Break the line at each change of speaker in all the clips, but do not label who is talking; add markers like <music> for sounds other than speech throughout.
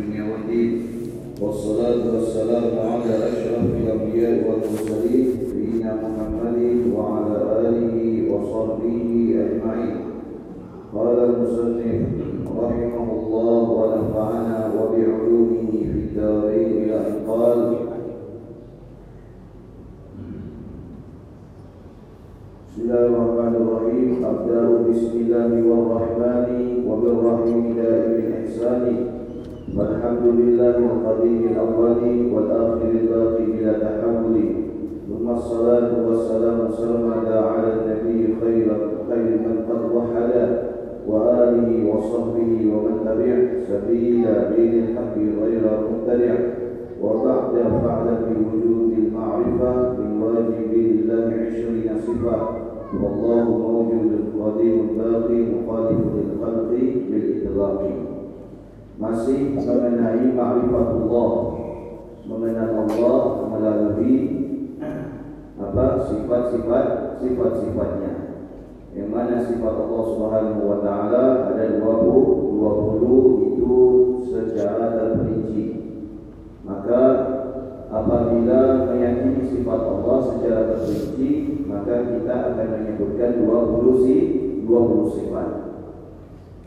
الدنيا والدين والصلاة والسلام على أشرف الأنبياء والمرسلين سيدنا محمد وعلى آله وصحبه أجمعين قال المصنف رحمه الله ونفعنا وبعلومه في الدارين إلى أن قال بسم الله الرحمن الرحيم أبدأ بسم الله والرحمن وبالرحيم دائم الإحسان والحمد لله القديم الأول والآخر الباقي بلا تحول ثم الصلاة والسلام سرمدا على النبي خير خير من قد وحد وآله وصحبه ومن تبع سبيل دين الحق غير مبتدع. وبعد فاعلم بوجود المعرفة من واجب الله عشرين صفة. والله موجود قديم باقي مخالف للخلق بالإطلاق. Masih mengenai ma'rifatullah. Mengenal Allah melalui apa? Sifat-sifat sifat-sifatnya. Yang mana sifat Allah Subhanahu wa taala ada 20 20 itu secara terperinci. Maka apabila meyakini sifat Allah secara terperinci maka kita akan menyebutkan 20 si 20 sifat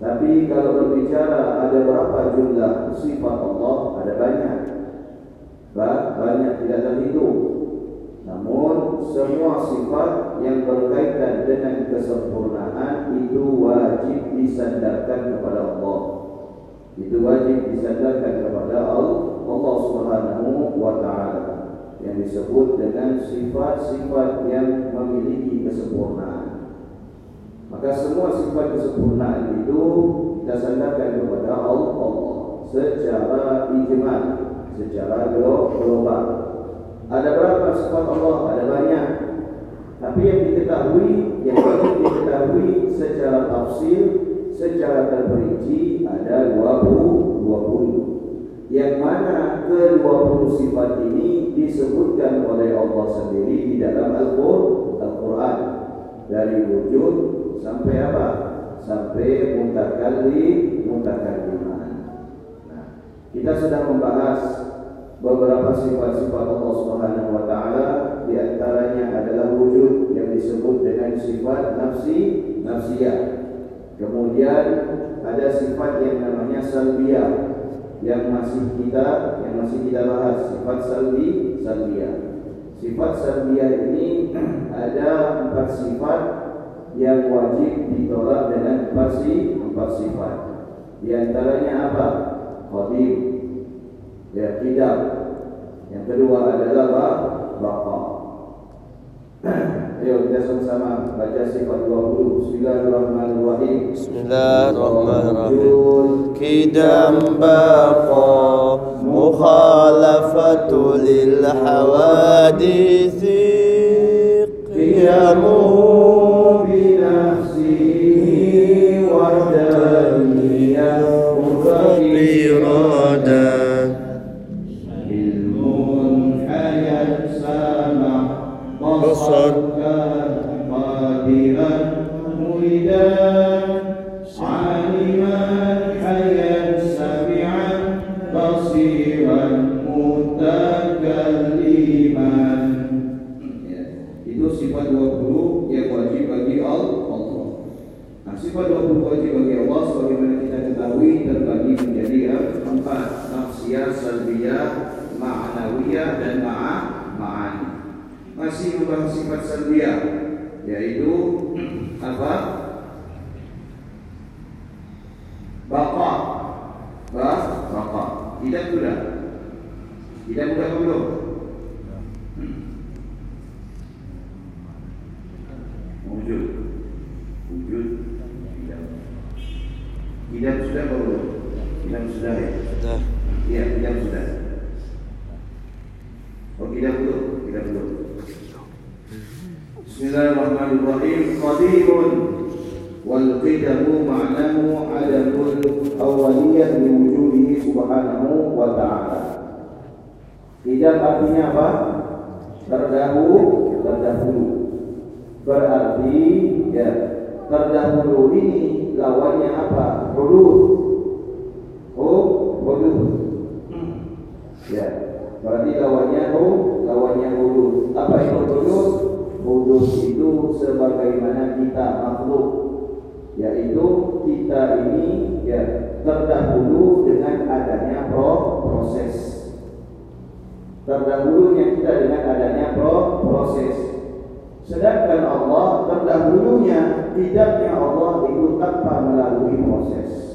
tapi kalau berbicara ada berapa jumlah sifat Allah ada banyak. Bah, banyak tidak terhitung. Namun semua sifat yang berkaitan dengan kesempurnaan itu wajib disandarkan kepada Allah. Itu wajib disandarkan kepada Allah Allah Subhanahu wa taala yang disebut dengan sifat-sifat yang memiliki kesempurnaan. Maka semua sifat kesempurnaan itu kita sandarkan kepada Allah secara ijmal, secara global. Ada berapa sifat Allah? Ada banyak. Tapi yang diketahui, yang wajib diketahui secara tafsir, secara terperinci ada 20 20 yang mana ke-20 sifat ini disebutkan oleh Allah sendiri di dalam Al-Quran dari wujud sampai apa? Sampai mutakallim, mutakalliman. Nah, kita sudah membahas beberapa sifat-sifat Allah Subhanahu wa taala di antaranya adalah wujud yang disebut dengan sifat nafsi, nafsiyah. Kemudian ada sifat yang namanya salbiyah yang masih kita yang masih kita bahas sifat salbi salbiyah. Sifat salbiyah ini <clears throat> ada empat sifat yang wajib ditolak dengan empat, empat sifat. Di antaranya apa? Qadim. Ya, tidak. Yang kedua adalah baqa. Ayo kita sama-sama baca sifat 20. Bismillahirrahmanirrahim.
Bismillahirrahmanirrahim. Kidam baqa mukhalafatu lil qiyamu
sifat 20 wajib bagi Allah sebagaimana kita ketahui terbagi menjadi empat nafsiyah, salbiyah, ma'nawiyah dan ma'a ma'ani masih membahas sifat salbiyah yaitu apa? Baqa. Ba, baqa. Tidak sudah. Tidak sudah belum? Wujud. Wujud. Tidak. Tidak sudah belum? Tidak sudah ya?
Sudah.
Iya, tidak sudah. Oh, tidak belum? Tidak belum. Bismillahirrahmanirrahim. Qadirun wal qidamu ma'nahu adamul awwaliyah li wujudihi subhanahu wa ta'ala. Qidam artinya apa? Terdahulu, terdahulu. Berarti ya, terdahulu ini lawannya apa? Huruf. Oh, huruf. Hmm. Ya, berarti lawannya oh lawannya huruf. Apa itu huruf? Huruf itu sebagaimana kita makhluk yaitu kita ini ya terdahulu dengan adanya pro proses terdahulunya kita dengan adanya pro proses sedangkan Allah terdahulunya tidaknya Allah itu tanpa melalui proses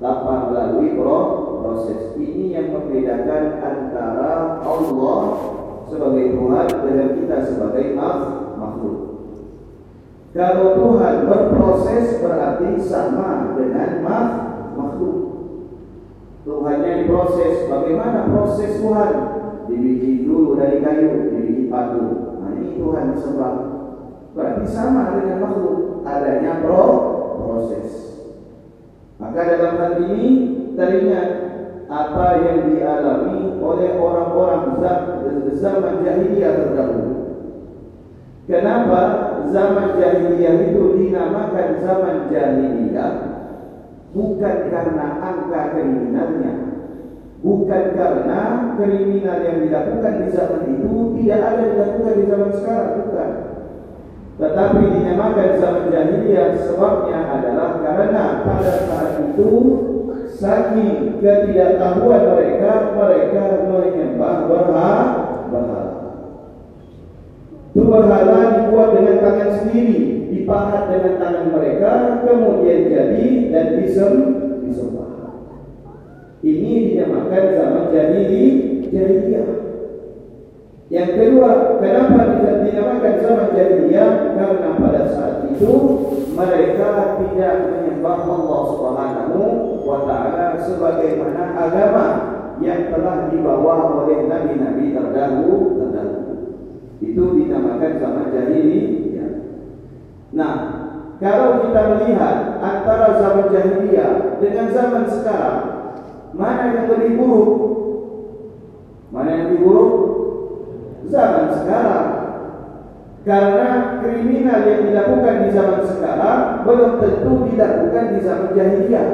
tanpa melalui proses. Ini yang membedakan antara Allah sebagai Tuhan dengan kita sebagai makhluk. Kalau Tuhan berproses berarti sama dengan makhluk. Tuhannya diproses. Bagaimana proses Tuhan? Dibikin dulu dari kayu, dibikin batu. Nah ini Tuhan disembah. Berarti sama dengan makhluk, adanya pro proses. Maka dalam hal ini teringat apa yang dialami oleh orang-orang zaman jahiliyah terdahulu. Kenapa zaman jahiliyah itu dinamakan zaman jahiliyah? Bukan karena angka kriminalnya, Bukan karena kriminal yang dilakukan di zaman itu tidak ada dilakukan di zaman sekarang, bukan. Tetapi dinamakan zaman jahiliyah sebabnya adalah karena pada saat itu saking ketidaktahuan mereka, mereka menyembah berhala. Itu berhala dibuat dengan tangan sendiri, dipahat dengan tangan mereka, kemudian jadi dan disem, disembah. Ini dinamakan zaman jahili jahiliyah. Yang kedua, kenapa dinamakan zaman jahiliyah? Karena pada saat itu mereka tidak menyembah Allah Subhanahu wa taala sebagaimana agama yang telah dibawa oleh nabi-nabi terdahulu terdahulu. Itu dinamakan zaman jahiliyah. Nah, kalau kita melihat antara zaman jahiliyah dengan zaman sekarang, Mana yang lebih buruk? Mana yang lebih buruk? Zaman sekarang. Karena kriminal yang dilakukan di zaman sekarang belum tentu dilakukan di zaman jahiliyah.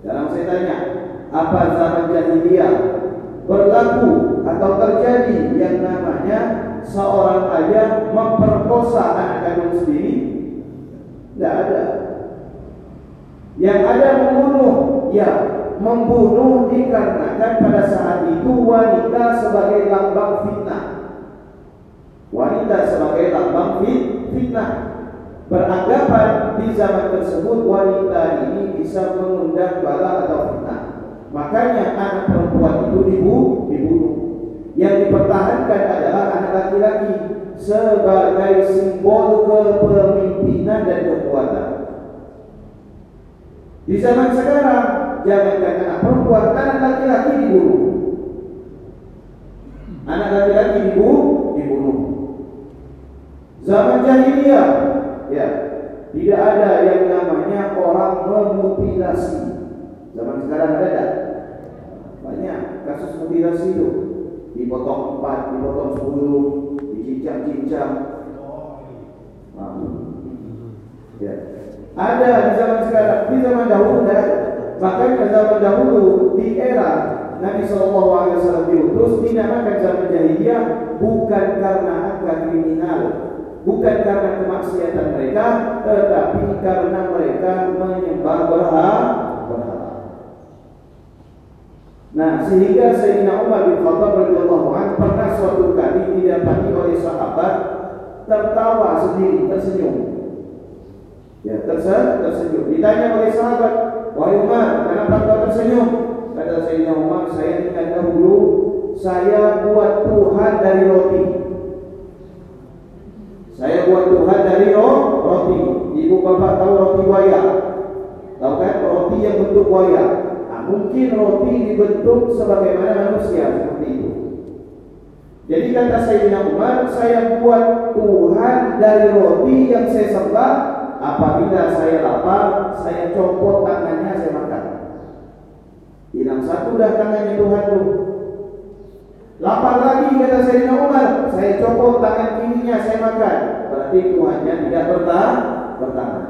Dalam saya tanya, apa zaman jahiliyah berlaku atau terjadi yang namanya seorang ayah memperkosa anak kandung sendiri? Tidak ada. Yang ada membunuh, ya membunuh dikarenakan pada saat itu wanita sebagai lambang fitnah. Wanita sebagai lambang fitnah. Beranggapan di zaman tersebut wanita ini bisa mengundang bala atau fitnah. Makanya anak perempuan itu dibunuh. Yang dipertahankan adalah anak laki-laki sebagai simbol kepemimpinan dan kekuatan. Di zaman sekarang jangankan anak perempuan, anak laki-laki dibunuh. Anak laki-laki dibunuh, dibunuh. Zaman jahiliyah, ya, tidak ada yang namanya orang memutilasi. Zaman sekarang ada tak? Banyak kasus mutilasi itu. Dipotong empat, dipotong sepuluh, dicincang-cincang. Nah, ya. Ada di zaman sekarang, di zaman dahulu tidak ada. Bahkan pada zaman dahulu di era Nabi Shallallahu Alaihi Wasallam diutus dinamakan zaman jahiliyah bukan karena angka kriminal, bukan karena kemaksiatan mereka, tetapi karena mereka menyembah berhala. Nah, sehingga Sayyidina Umar bin Khattab radhiyallahu anhu pernah suatu kali didapati oleh sahabat tertawa sendiri, tersenyum. Ya, tersenyum. Ditanya oleh sahabat, Wahai Umar, kenapa kau tersenyum? Kata Sayyidina Umar, saya ingat dahulu saya buat Tuhan dari roti. Saya buat Tuhan dari roti. Ibu bapak tahu roti buaya? Tahu kan roti yang bentuk buaya? Nah, mungkin roti dibentuk sebagaimana manusia seperti itu. Jadi kata Sayyidina Umar, saya buat Tuhan dari roti yang saya sembah Apabila saya lapar, saya copot tangannya, saya makan. Hilang satu dah tangannya Tuhan tu. Lapar lagi kata Sayyidina Umar, saya copot tangan kirinya saya makan. Berarti tuannya tidak bertahan, bertahan.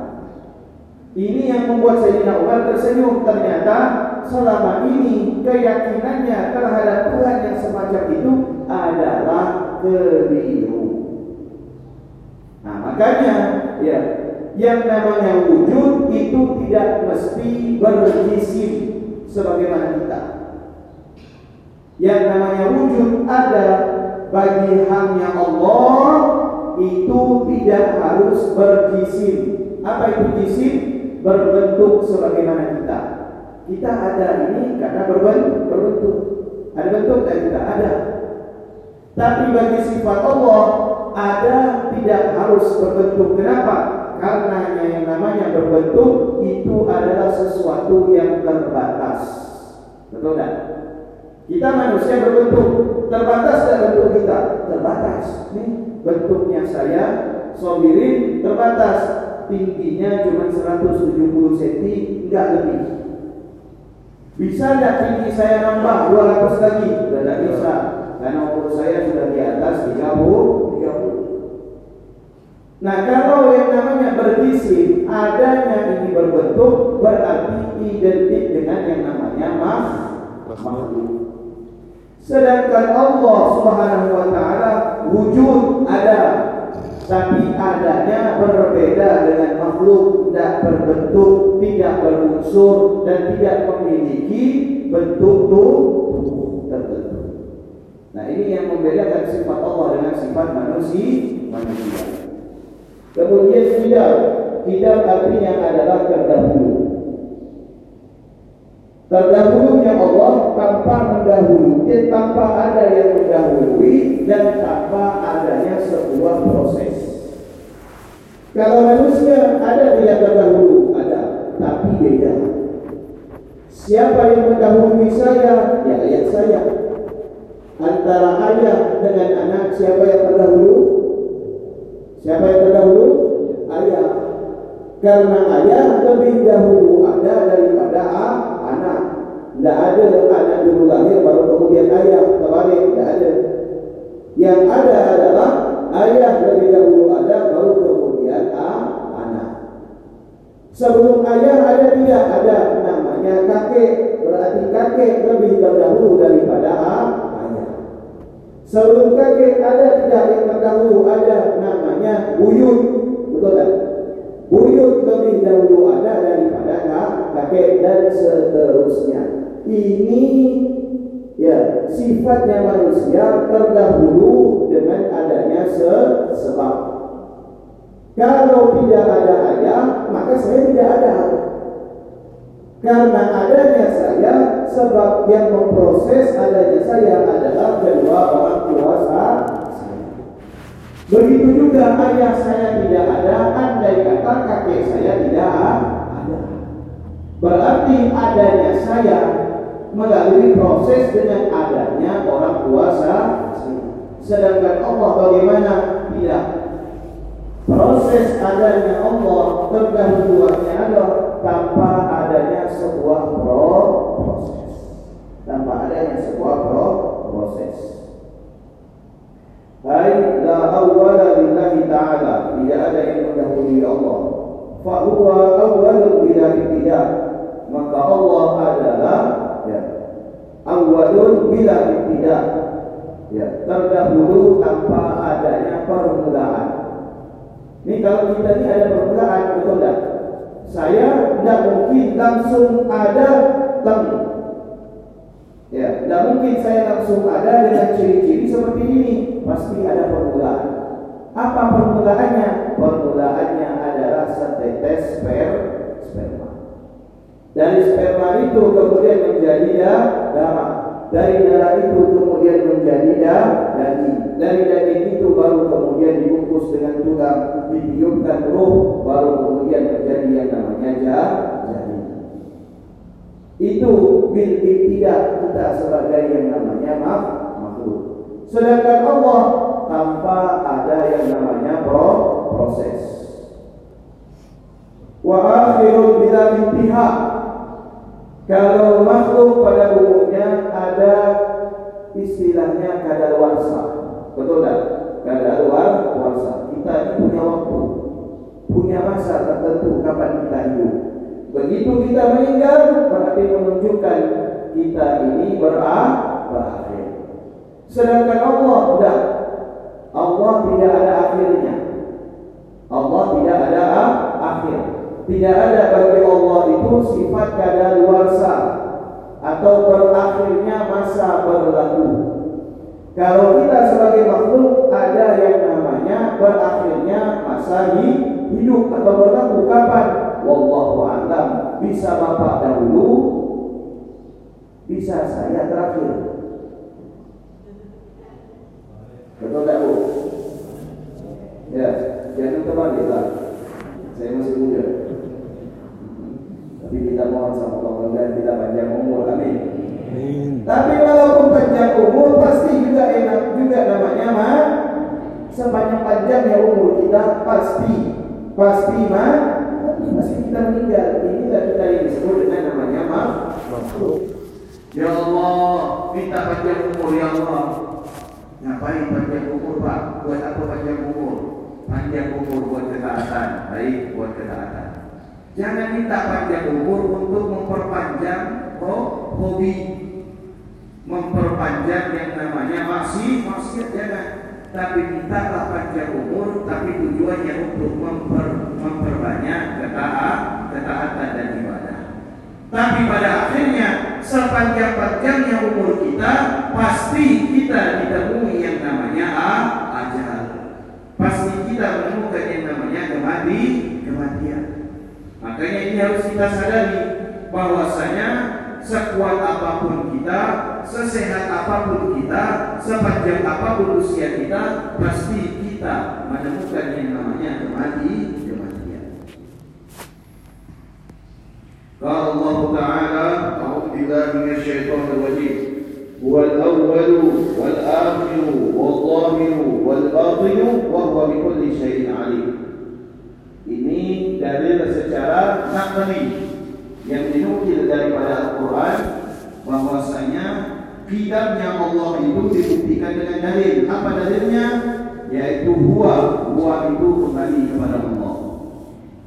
Ini yang membuat Sayyidina Umar tersenyum ternyata selama ini keyakinannya terhadap Tuhan yang semacam itu adalah keliru. Nah makanya ya yang namanya wujud itu tidak mesti berjisim sebagaimana yang namanya wujud ada bagi hanya Allah itu tidak harus berjisim. Apa itu jisim? Berbentuk sebagaimana kita. Kita ada ini karena berbentuk. Ada bentuk dan kita ada. Tapi bagi sifat Allah ada tidak harus berbentuk. Kenapa? Karena yang namanya berbentuk itu adalah sesuatu yang terbatas. Betul tidak? Kita manusia berbentuk terbatas dan bentuk kita terbatas. Nih bentuknya saya sobirin terbatas, tingginya cuma 170 cm, enggak lebih. Bisa enggak tinggi saya nambah 200 lagi? Sudah tidak bisa. Karena umur saya sudah di atas 30, 30. Nah kalau yang namanya berjisim adanya ini berbentuk berarti identik dengan yang namanya makhluk. Sedangkan Allah Subhanahu wa taala wujud ada tapi adanya berbeda dengan makhluk tidak berbentuk, tidak berunsur dan tidak memiliki bentuk tubuh tertentu. Nah ini yang membedakan sifat Allah dengan sifat manusia. manusia. Kemudian tidak, tidak artinya adalah terdahulu. Terdahulunya Allah tanpa mendahului, tanpa ada yang mendahului dan tanpa adanya sebuah proses. Kalau manusia ada yang terdahulu, ada, tapi beda. Siapa yang mendahului saya? Ya ayah saya. Antara ayah dengan anak, siapa yang terdahulu? Siapa yang terdahulu? Ayah. Karena ayah lebih dahulu ada daripada anak. Tidak ada anak dulu lahir baru kemudian ayah. Kembali, tidak ada. Yang ada adalah ayah lebih dahulu ada baru kemudian anak. Sebelum ayah ada tidak ada namanya kakek. Berarti kakek lebih terdahulu daripada ayah. Sebelum kakek ada tidak yang terdahulu ada namanya buyut. Betul tak? Buyut lebih dahulu ada daripada kakek dan seterusnya. Ini ya sifatnya manusia terdahulu dengan adanya sebab. Kalau tidak ada ayah, maka saya tidak ada. Karena adanya saya, sebab yang memproses adanya saya adalah kedua orang tua saya. Begitu juga ayah saya tidak ada, andai kata kakek saya tidak ada. Berarti adanya saya melalui proses dengan adanya orang tua saya. Sedangkan Allah bagaimana? Tidak. Proses adanya Allah terdahuluannya adalah tanpa adanya sebuah proses. Tanpa adanya sebuah proses. Hai la awwala lillahi ta'ala. Tidak ada yang mendahului Allah. Fahuwa awwalun bila ibtidah Maka Allah adalah ya, Awwalun bila ibtidah ya, Terdahulu tanpa adanya permulaan. Ini kalau kita ini ada permulaan Betul tak? Saya tidak mungkin langsung ada tidak mungkin saya langsung ada dengan ciri-ciri seperti ini. Pasti ada permulaan. Apa permulaannya? Permulaannya adalah setetes sper, sperma. Dari sperma itu kemudian menjadi darah. Dari darah itu kemudian menjadi daging. Dari daging itu baru kemudian dibungkus dengan tulang, ditiupkan roh, baru kemudian menjadi yang namanya janin itu bil tidak kita sebagai yang namanya makhluk. Sedangkan Allah tanpa ada yang namanya proses. Wa akhirul bila intihak. Kalau makhluk pada umumnya ada istilahnya kadaluarsa. Betul tak? Kadaluarsa. Kita punya waktu, punya masa tertentu kapan kita hidup. Begitu kita meninggal berarti menunjukkan kita ini berakhir. Sedangkan Allah tidak. Allah tidak ada akhirnya. Allah tidak ada akhir. Tidak ada bagi Allah itu sifat kadaluarsa atau berakhirnya masa berlaku. Kalau kita sebagai makhluk ada yang namanya berakhirnya masa hidup atau berlaku kapan? Wallahu a'lam. Bisa Bapak dahulu, bisa saya terakhir. Betul tak Bu? Ya, jangan terbalik lah. Saya masih muda. Tapi kita mohon sama Allah dan kita panjang umur. Amin. Tapi walaupun panjang umur pasti juga enak juga namanya mah. Sepanjang panjangnya umur kita pasti pasti mah pasti kita meninggal. Inilah kita yang disebut dengan namanya mah. Ya Allah, minta panjang umur ya Allah. Ngapain panjang umur Pak? Buat apa panjang umur? Panjang umur buat ketaatan. Baik, buat ketaatan. Jangan minta panjang umur untuk memperpanjang oh, hobi memperpanjang yang namanya masih masih jangan tapi mintalah panjang umur tapi tujuannya untuk memper, memperbanyak ketaat, ketaatan dan ibadah. Tapi pada akhirnya sepanjang-panjangnya umur kita pasti kita ditemui yang namanya ajal. Pasti kita menemukan yang namanya kemati kematian. Makanya ini harus kita sadari bahwasanya sekuat apapun kita, sesehat apapun kita, sepanjang apapun usia kita, pasti kita menemukan yang namanya kemati, kematian. Qala Allah Ta'ala, A'udzu billahi minasyaitonir rajim. هو الأول والآخر والظاهر والباطن وهو بكل شيء عليم. Ini dalil secara nakli yang dinukil daripada Al-Quran bahwasanya kidamnya Allah itu dibuktikan dengan dalil. Apa dalilnya? Yaitu huwa. Huwa itu kembali kepada Allah.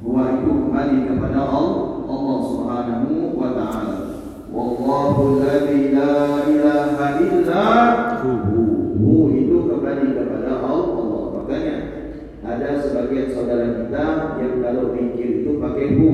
Huwa itu kembali kepada Allah, Allah Subhanahu wa taala. Wallahu alladzi la ilaha illa hu. Hu itu kembali kepada Allah. Makanya ada sebagian saudara kita yang kalau mikir itu pakai hu